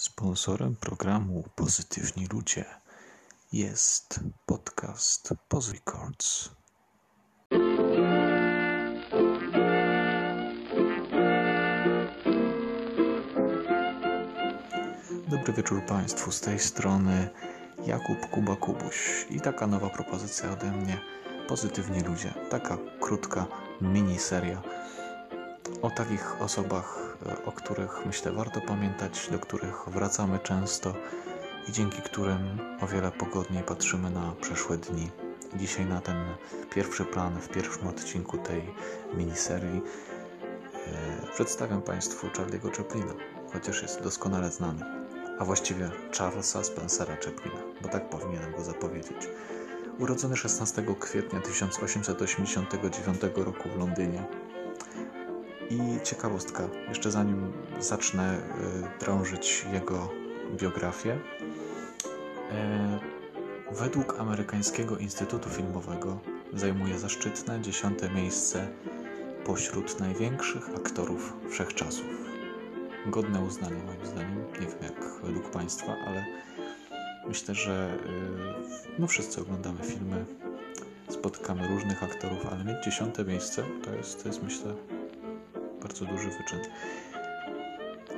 Sponsorem programu Pozytywni Ludzie jest podcast Poz Records. Dobry wieczór Państwu, z tej strony Jakub Kuba Kubuś i taka nowa propozycja ode mnie Pozytywni Ludzie, taka krótka miniseria o takich osobach, o których myślę warto pamiętać, do których wracamy często i dzięki którym o wiele pogodniej patrzymy na przeszłe dni. Dzisiaj na ten pierwszy plan w pierwszym odcinku tej miniserii e, przedstawiam Państwu Charlie'ego Chaplina, chociaż jest doskonale znany, a właściwie Charlesa Spencera Chaplina, bo tak powinienem go zapowiedzieć. Urodzony 16 kwietnia 1889 roku w Londynie, i ciekawostka, jeszcze zanim zacznę y, drążyć jego biografię. Y, według amerykańskiego Instytutu Filmowego zajmuje zaszczytne dziesiąte miejsce pośród największych aktorów wszechczasów. Godne uznania moim zdaniem. Nie wiem jak według Państwa, ale myślę, że y, no wszyscy oglądamy filmy, spotykamy różnych aktorów, ale mieć dziesiąte miejsce to jest, to jest myślę bardzo duży wyczyn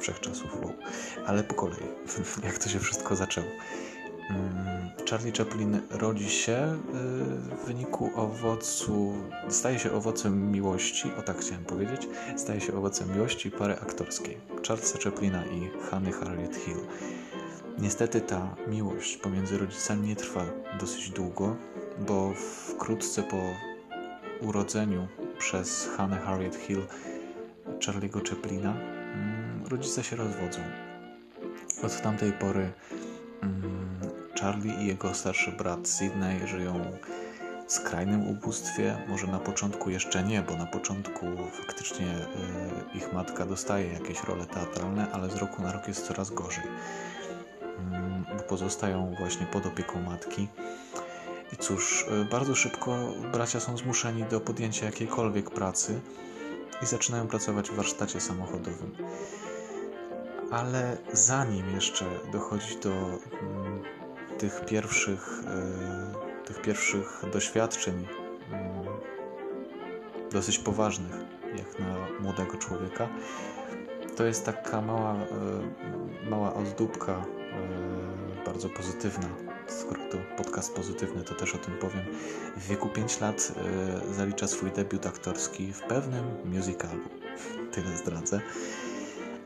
wszechczasów, wow. Ale po kolei, jak to się wszystko zaczęło. Mm, Charlie Chaplin rodzi się y, w wyniku owocu, staje się owocem miłości, o tak chciałem powiedzieć, staje się owocem miłości pary aktorskiej, Charlesa Chaplina i Hanny Harriet Hill. Niestety ta miłość pomiędzy rodzicami nie trwa dosyć długo, bo wkrótce po urodzeniu przez Hannę Harriet Hill Charlie'ego Chaplina, mm, rodzice się rozwodzą. Od tamtej pory mm, Charlie i jego starszy brat Sydney żyją w skrajnym ubóstwie. Może na początku jeszcze nie, bo na początku faktycznie y, ich matka dostaje jakieś role teatralne, ale z roku na rok jest coraz gorzej. Mm, bo pozostają właśnie pod opieką matki. I cóż, y, bardzo szybko bracia są zmuszeni do podjęcia jakiejkolwiek pracy i zaczynają pracować w warsztacie samochodowym. Ale zanim jeszcze dochodzi do mm, tych pierwszych, y, tych pierwszych doświadczeń y, dosyć poważnych, jak na młodego człowieka, to jest taka mała, y, mała ozdóbka bardzo pozytywna skoro to podcast pozytywny, to też o tym powiem. W wieku 5 lat y, zalicza swój debiut aktorski w pewnym musicalu. Tyle zdradzę.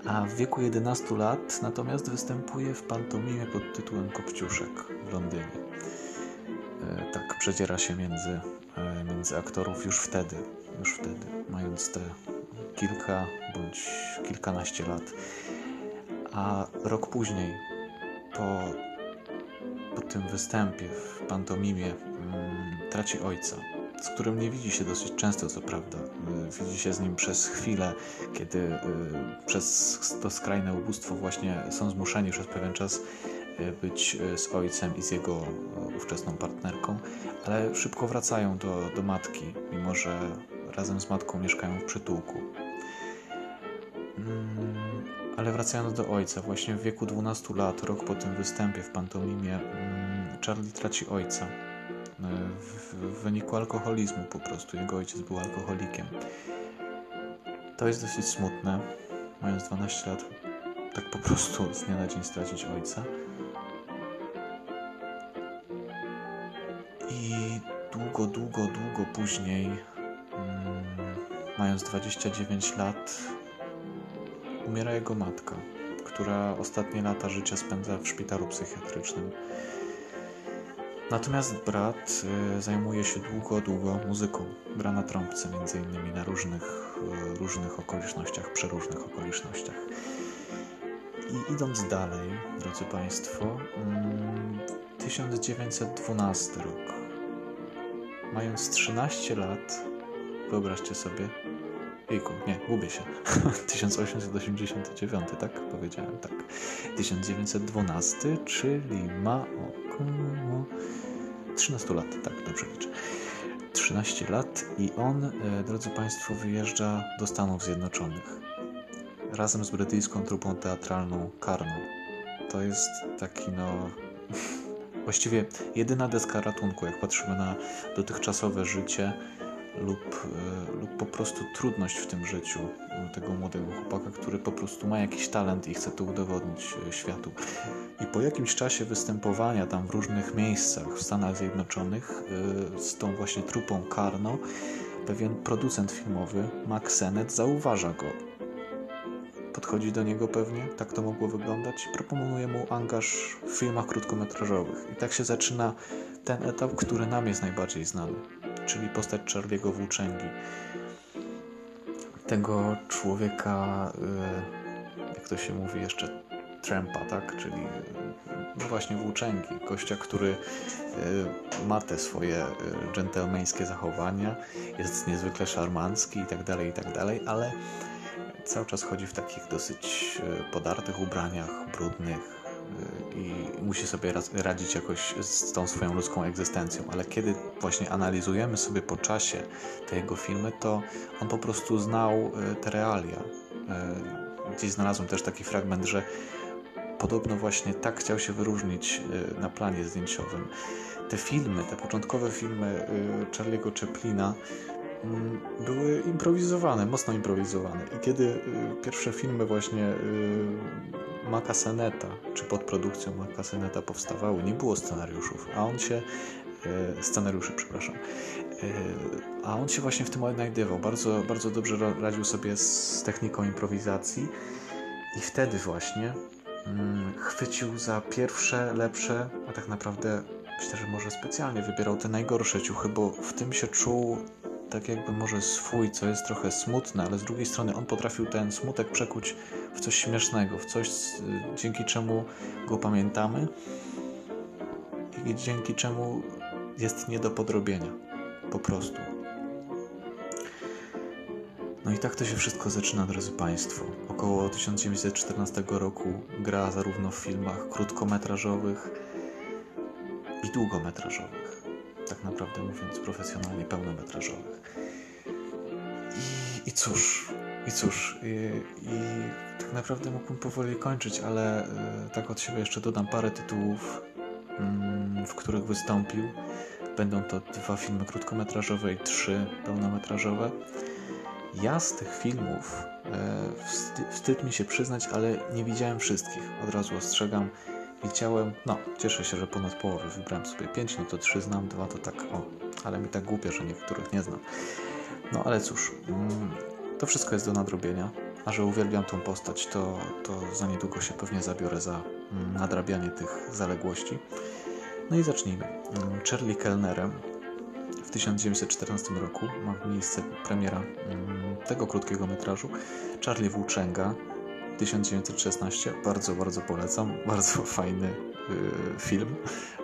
A w wieku 11 lat natomiast występuje w pantomimie pod tytułem Kopciuszek w Londynie. Y, tak przedziera się między, y, między aktorów już wtedy, już wtedy, mając te kilka bądź kilkanaście lat. A rok później, po po tym występie w pantomimie mm, traci ojca, z którym nie widzi się dosyć często, co prawda. Y, widzi się z nim przez chwilę, kiedy y, przez to skrajne ubóstwo właśnie są zmuszeni przez pewien czas y, być z ojcem i z jego ówczesną partnerką, ale szybko wracają do, do matki, mimo że razem z matką mieszkają w przytułku. Mm, ale wracając do ojca, właśnie w wieku 12 lat, rok po tym występie w pantomimie, mm, Charlie traci ojca. E, w, wyniku alkoholizmu po prostu. Jego ojciec był alkoholikiem. To jest dosyć smutne, mając 12 lat, tak po prostu z dnia na dzień stracić ojca. I długo, długo, długo później, mm, mając 29 lat, umiera jego matka, która ostatnie lata życia spędza w szpitalu psychiatrycznym. Natomiast brat y, zajmuje się długo, długo muzyką. Gra na trąbce między innymi na różnych, y, różnych okolicznościach, przeróżnych okolicznościach. I idąc dalej, drodzy Państwo, 1912 mm, rok. Mając 13 lat, wyobraźcie sobie, Jejku, nie, gubię się. 1889, tak? Powiedziałem tak. 1912, czyli ma około 13 lat, tak, dobrze liczę. 13 lat i on, e, drodzy Państwo, wyjeżdża do Stanów Zjednoczonych razem z brytyjską trupą teatralną Carno. to jest taki no właściwie jedyna deska ratunku, jak patrzymy na dotychczasowe życie lub, e, lub po prostu trudność w tym życiu tego młodego chłopaka, który po prostu ma jakiś talent i chce to udowodnić e, światu. I po jakimś czasie występowania tam w różnych miejscach w Stanach Zjednoczonych e, z tą właśnie trupą Karno, pewien producent filmowy, Max Sennett, zauważa go podchodzi do niego pewnie, tak to mogło wyglądać, proponuje mu angaż w filmach krótkometrażowych. I tak się zaczyna ten etap, który nam jest najbardziej znany, czyli postać Charlie'ego Włóczęgi. Tego człowieka, y, jak to się mówi jeszcze, trampa, tak? Czyli y, no właśnie włóczęgi, gościa, który y, ma te swoje dżentelmeńskie zachowania, jest niezwykle szarmancki i tak dalej, i tak dalej, ale cały czas chodzi w takich dosyć podartych ubraniach, brudnych i musi sobie radzić jakoś z tą swoją ludzką egzystencją. Ale kiedy właśnie analizujemy sobie po czasie te jego filmy, to on po prostu znał e, te realia. Gdzieś znalazłem też taki fragment, że podobno właśnie tak chciał się wyróżnić na planie zdjęciowym. Te filmy, te początkowe filmy Charlie'ego Chaplina Mm, były improwizowane, mocno improwizowane. I kiedy pierwsze filmy właśnie y, Maka Seneta, czy pod produkcją Maka Seneta powstawały, nie było scenariuszów, a on się y, scenariuszy, przepraszam. A on się właśnie w tym odnajdywał. Bardzo, bardzo dobrze radził sobie z techniką improwizacji i wtedy właśnie mm, chwycił za pierwsze, lepsze, a tak naprawdę myślę, że może specjalnie wybierał te najgorsze ciuchy, bo w tym się czuł tak jakby może swój, co jest trochę smutne, ale z drugiej strony on potrafił ten smutek przekuć w coś śmiesznego, w coś, dzięki czemu go pamiętamy i dzięki czemu jest nie do podrobienia. Po prostu. No i tak to się wszystko zaczyna, drodzy Państwo. Około 1914 roku gra zarówno w filmach krótkometrażowych i długometrażowych tak naprawdę mówiąc profesjonalnie pełnometrażowych. I, i cóż, i cóż, i, i tak naprawdę mógłbym powoli kończyć, ale y, tak od siebie jeszcze dodam parę tytułów, mm, w których wystąpił. Będą to dwa filmy krótkometrażowe i trzy pełnometrażowe. Ja z tych filmów e, wstyd, wstyd mi się przyznać, ale nie widziałem wszystkich. Od razu ostrzegam, Widziałem, no, cieszę się, że ponad połowę wybrałem sobie pięć, no to trzy znam, dwa to tak, o, ale mi tak głupio, że niektórych nie znam. No ale cóż, mm, to wszystko jest do nadrobienia, a że uwielbiam tą postać, to, to za niedługo się pewnie zabiorę za mm, nadrabianie tych zaległości. No i zacznijmy. Mm, Charlie Kellnerem w 1914 roku ma miejsce premiera tego krótkiego metrażu. Charlie Włóczęga 1916. Bardzo, bardzo polecam. Bardzo fajny y, film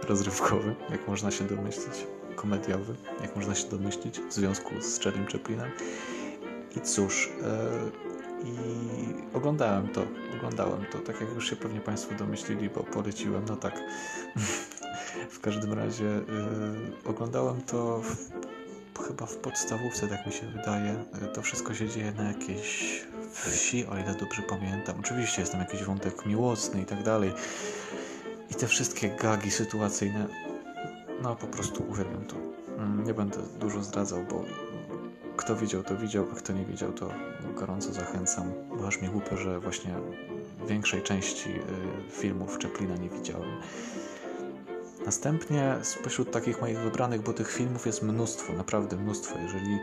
rozrywkowy, jak można się domyślić. Komediowy, jak można się domyślić, w związku z Charlie Chaplinem. I cóż, y, i oglądałem to, oglądałem to, tak jak już się pewnie Państwo domyślili, bo poleciłem, no tak. w każdym razie y, oglądałem to w, chyba w podstawówce, tak mi się wydaje. To wszystko się dzieje na jakiejś wsi, o ile dobrze pamiętam. Oczywiście jest tam jakiś wątek miłosny i tak dalej. I te wszystkie gagi sytuacyjne, no po prostu uwielbiam to. Mm, nie będę dużo zdradzał, bo kto widział, to widział, a kto nie widział, to gorąco zachęcam, bo aż mi głupio, że właśnie większej części y, filmów Chaplina nie widziałem. Następnie spośród takich moich wybranych, bo tych filmów jest mnóstwo, naprawdę mnóstwo. Jeżeli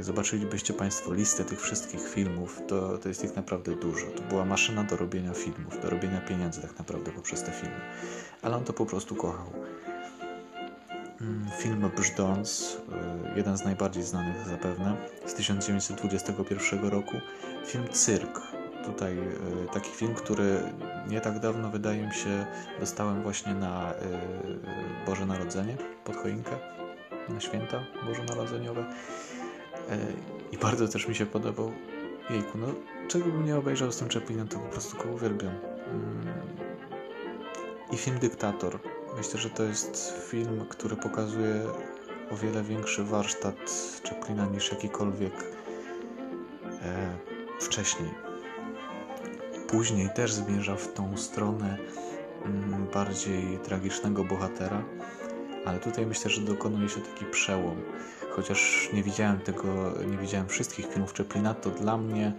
zobaczylibyście Państwo listę tych wszystkich filmów, to, to jest ich naprawdę dużo. To była maszyna do robienia filmów, do robienia pieniędzy tak naprawdę poprzez te filmy. Ale on to po prostu kochał. Mm, film Brzdąc, y, jeden z najbardziej znanych zapewne, z 1921 roku. Film Cyrk. Tutaj y, taki film, który nie tak dawno, wydaje mi się, dostałem właśnie na y, Boże Narodzenie pod choinkę, na święta bożonarodzeniowe. I bardzo też mi się podobał. Jejku, no czego bym nie obejrzał z tym Chaplinem, to po prostu go uwielbiam. Mm. I film Dyktator. Myślę, że to jest film, który pokazuje o wiele większy warsztat Chaplina niż jakikolwiek e, wcześniej. Później też zmierza w tą stronę mm, bardziej tragicznego bohatera, ale tutaj myślę, że dokonuje się taki przełom. Chociaż nie widziałem tego, nie widziałem wszystkich filmów Chaplina, to dla mnie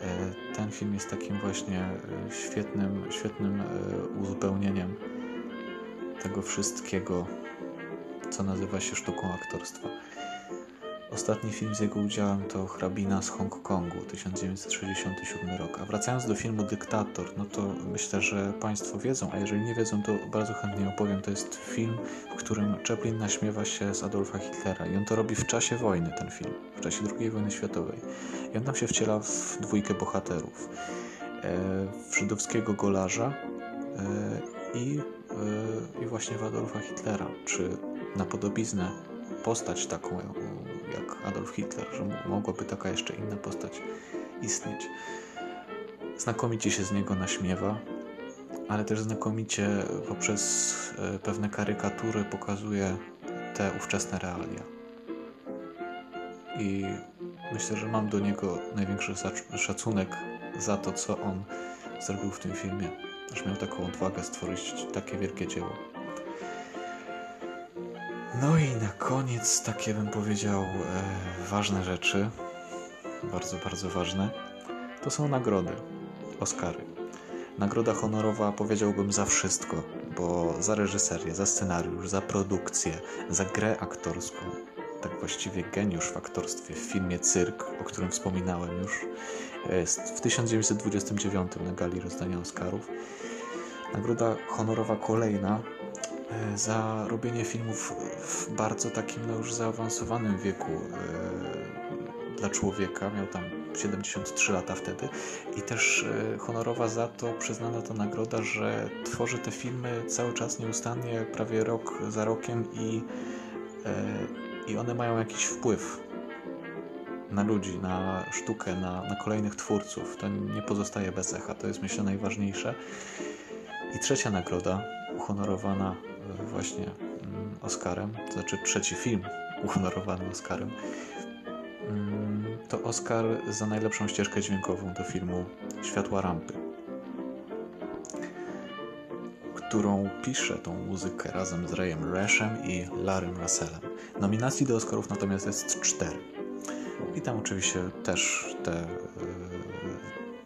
e, ten film jest takim właśnie e, świetnym, świetnym e, uzupełnieniem tego wszystkiego, co nazywa się sztuką aktorstwa. Ostatni film z jego udziałem to Hrabina z Hongkongu, 1967 rok. A wracając do filmu Dyktator, no to myślę, że Państwo wiedzą, a jeżeli nie wiedzą, to bardzo chętnie opowiem. To jest film, w którym Chaplin naśmiewa się z Adolfa Hitlera i on to robi w czasie wojny, ten film, w czasie II wojny światowej. I on tam się wciela w dwójkę bohaterów. E, w żydowskiego golarza e, i, e, i właśnie w Adolfa Hitlera, czy na podobiznę postać taką jak Adolf Hitler, że mogłaby taka jeszcze inna postać istnieć. Znakomicie się z niego naśmiewa, ale też znakomicie poprzez e, pewne karykatury pokazuje te ówczesne realia. I myślę, że mam do niego największy szacunek za to, co on zrobił w tym filmie, że miał taką odwagę stworzyć takie wielkie dzieło. No i na koniec takie bym powiedział e, ważne rzeczy, bardzo, bardzo ważne, to są nagrody, Oscary. Nagroda honorowa powiedziałbym za wszystko, bo za reżyserię, za scenariusz, za produkcję, za grę aktorską, tak właściwie geniusz w aktorstwie w filmie Cyrk, o którym wspominałem już, jest w 1929 na gali rozdania Oscarów. Nagroda honorowa kolejna E, za robienie filmów w bardzo takim no już zaawansowanym wieku e, dla człowieka. Miał tam 73 lata wtedy i też e, honorowa za to przyznana ta nagroda, że tworzy te filmy cały czas nieustannie, prawie rok za rokiem i, i one mają jakiś wpływ na ludzi, na sztukę, na, na kolejnych twórców. To nie pozostaje bez echa, to jest myślę najważniejsze. I trzecia nagroda, uhonorowana właśnie mm, Oscarem, to znaczy trzeci film uhonorowany Oscarem, mm, to Oscar za najlepszą ścieżkę dźwiękową do filmu Światła Rampy, którą pisze tą muzykę razem z Rayem Rashem i Larrym Russellem. Nominacji do Oscarów natomiast jest cztery. I tam oczywiście też te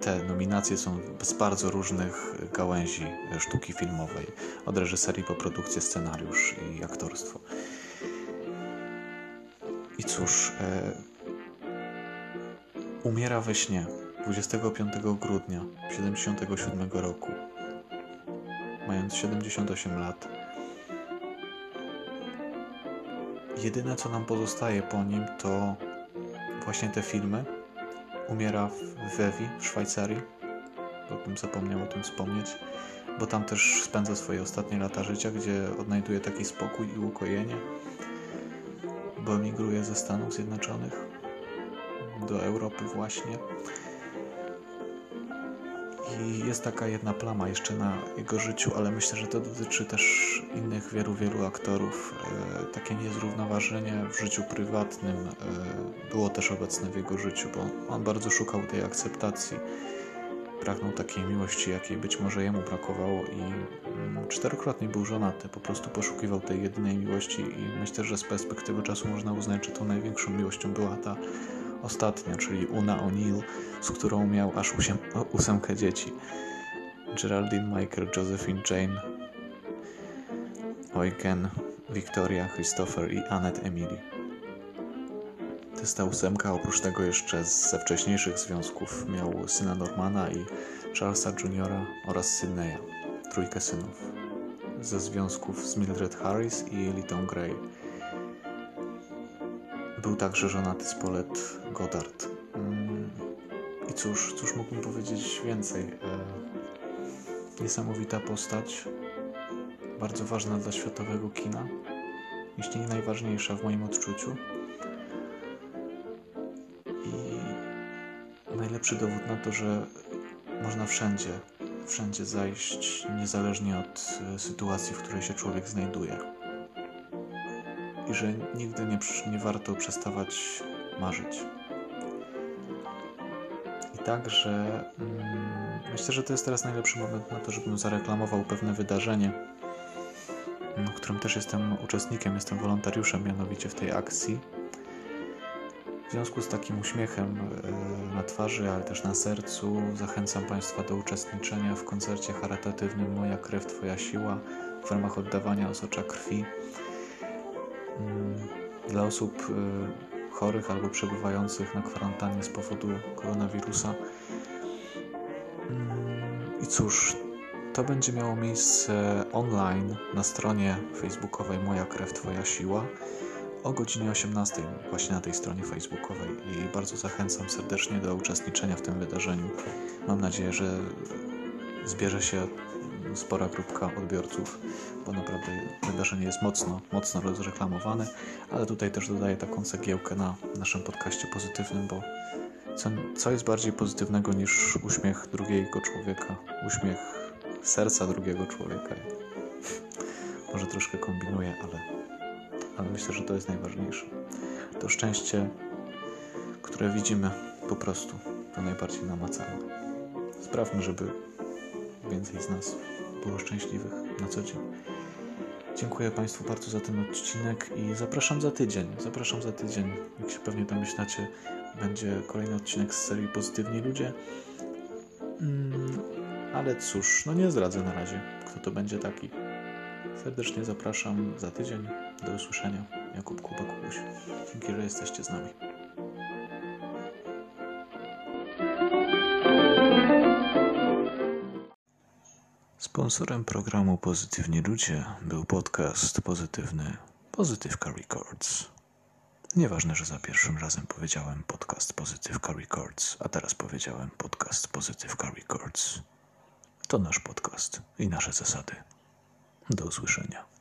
te nominacje są z bardzo różnych gałęzi sztuki filmowej, od reżyserii po produkcję, scenariusz i aktorstwo. I cóż, e, umiera we śnie 25 grudnia 1977 roku, mając 78 lat. Jedyne co nam pozostaje po nim to właśnie te filmy umiera w Wewi, w Szwajcarii, bo bym zapomniał o tym wspomnieć, bo tam też spędza swoje ostatnie lata życia, gdzie odnajduje taki spokój i ukojenie, bo emigruje ze Stanów Zjednoczonych do Europy właśnie. I jest taka jedna plama jeszcze na jego życiu, ale myślę, że to dotyczy też innych wielu, wielu aktorów. E, takie niezrównoważenie w życiu prywatnym e, było też obecne w jego życiu, bo on bardzo szukał tej akceptacji. Pragnął takiej miłości, jakiej być może jemu brakowało i mm, czterokrotnie był żonaty. Po prostu poszukiwał tej jedynej miłości i myślę, że z perspektywy czasu można uznać, że tą największą miłością była ta ostatnia, czyli Una O'Neill, z którą miał aż ósemkę dzieci. Geraldine, Michael, Josephine, Jane, Eugen, Victoria, Christopher i Annette Emily. To jest ta ósemka, oprócz tego jeszcze ze wcześniejszych związków miał syna Normana i Charlesa Juniora oraz Sydneya, trójkę synów. Ze związków z Mildred Harris i Elitą Gray. Był także żonaty z Paulette Goddard. Mm, I cóż, cóż mógłbym powiedzieć więcej? E, niesamowita postać, bardzo ważna dla światowego kina, jeśli nie najważniejsza w moim odczuciu. I najlepszy dowód na to, że można wszędzie, wszędzie zajść, niezależnie od e, sytuacji, w której się człowiek znajduje. I że nigdy nie, nie warto przestawać marzyć. I Także mm, myślę, że to jest teraz najlepszy moment na to, żebym zareklamował pewne wydarzenie, w którym też jestem uczestnikiem, jestem wolontariuszem mianowicie w tej akcji. W związku z takim uśmiechem e, na twarzy, ale też na sercu, zachęcam Państwa do uczestniczenia w koncercie charytatywnym Moja krew, Twoja siła w ramach oddawania osocza krwi mm, dla osób e, chorych albo przebywających na kwarantannie z powodu koronawirusa. Mm, I cóż, to będzie miało miejsce online na stronie facebookowej Moja krew, Twoja siła o godzinie 18 właśnie na tej stronie facebookowej i bardzo zachęcam serdecznie do uczestniczenia w tym wydarzeniu. Mam nadzieję, że zbierze się spora grupka odbiorców, bo naprawdę wydarzenie jest mocno, mocno rozreklamowane, ale tutaj też dodaję taką cegiełkę na naszym podcaście pozytywnym, bo co, co jest bardziej pozytywnego niż uśmiech drugiego człowieka, uśmiech serca drugiego człowieka. Może troszkę kombinuję, ale, ale myślę, że to jest najważniejsze. To szczęście, które widzimy po prostu, to najbardziej namacalne. Sprawmy, żeby więcej z nas było szczęśliwych na co dzień. Dziękuję Państwu bardzo za ten odcinek i zapraszam za tydzień. Zapraszam za tydzień. Jak się pewnie domyślacie, będzie kolejny odcinek z serii Pozytywni Ludzie. Mm, ale cóż, no nie zdradzę na razie, kto to będzie taki. Serdecznie zapraszam za tydzień. Do usłyszenia. Jakub Kuba Kubuś. Dzięki, że jesteście z nami. Sponsorem programu Pozytywni Ludzie był podcast pozytywny Pozytywka Records. Nieważne, że za pierwszym razem powiedziałem podcast Pozytywka Records, a teraz powiedziałem podcast Pozytywka Records. To nasz podcast i nasze zasady. Do usłyszenia.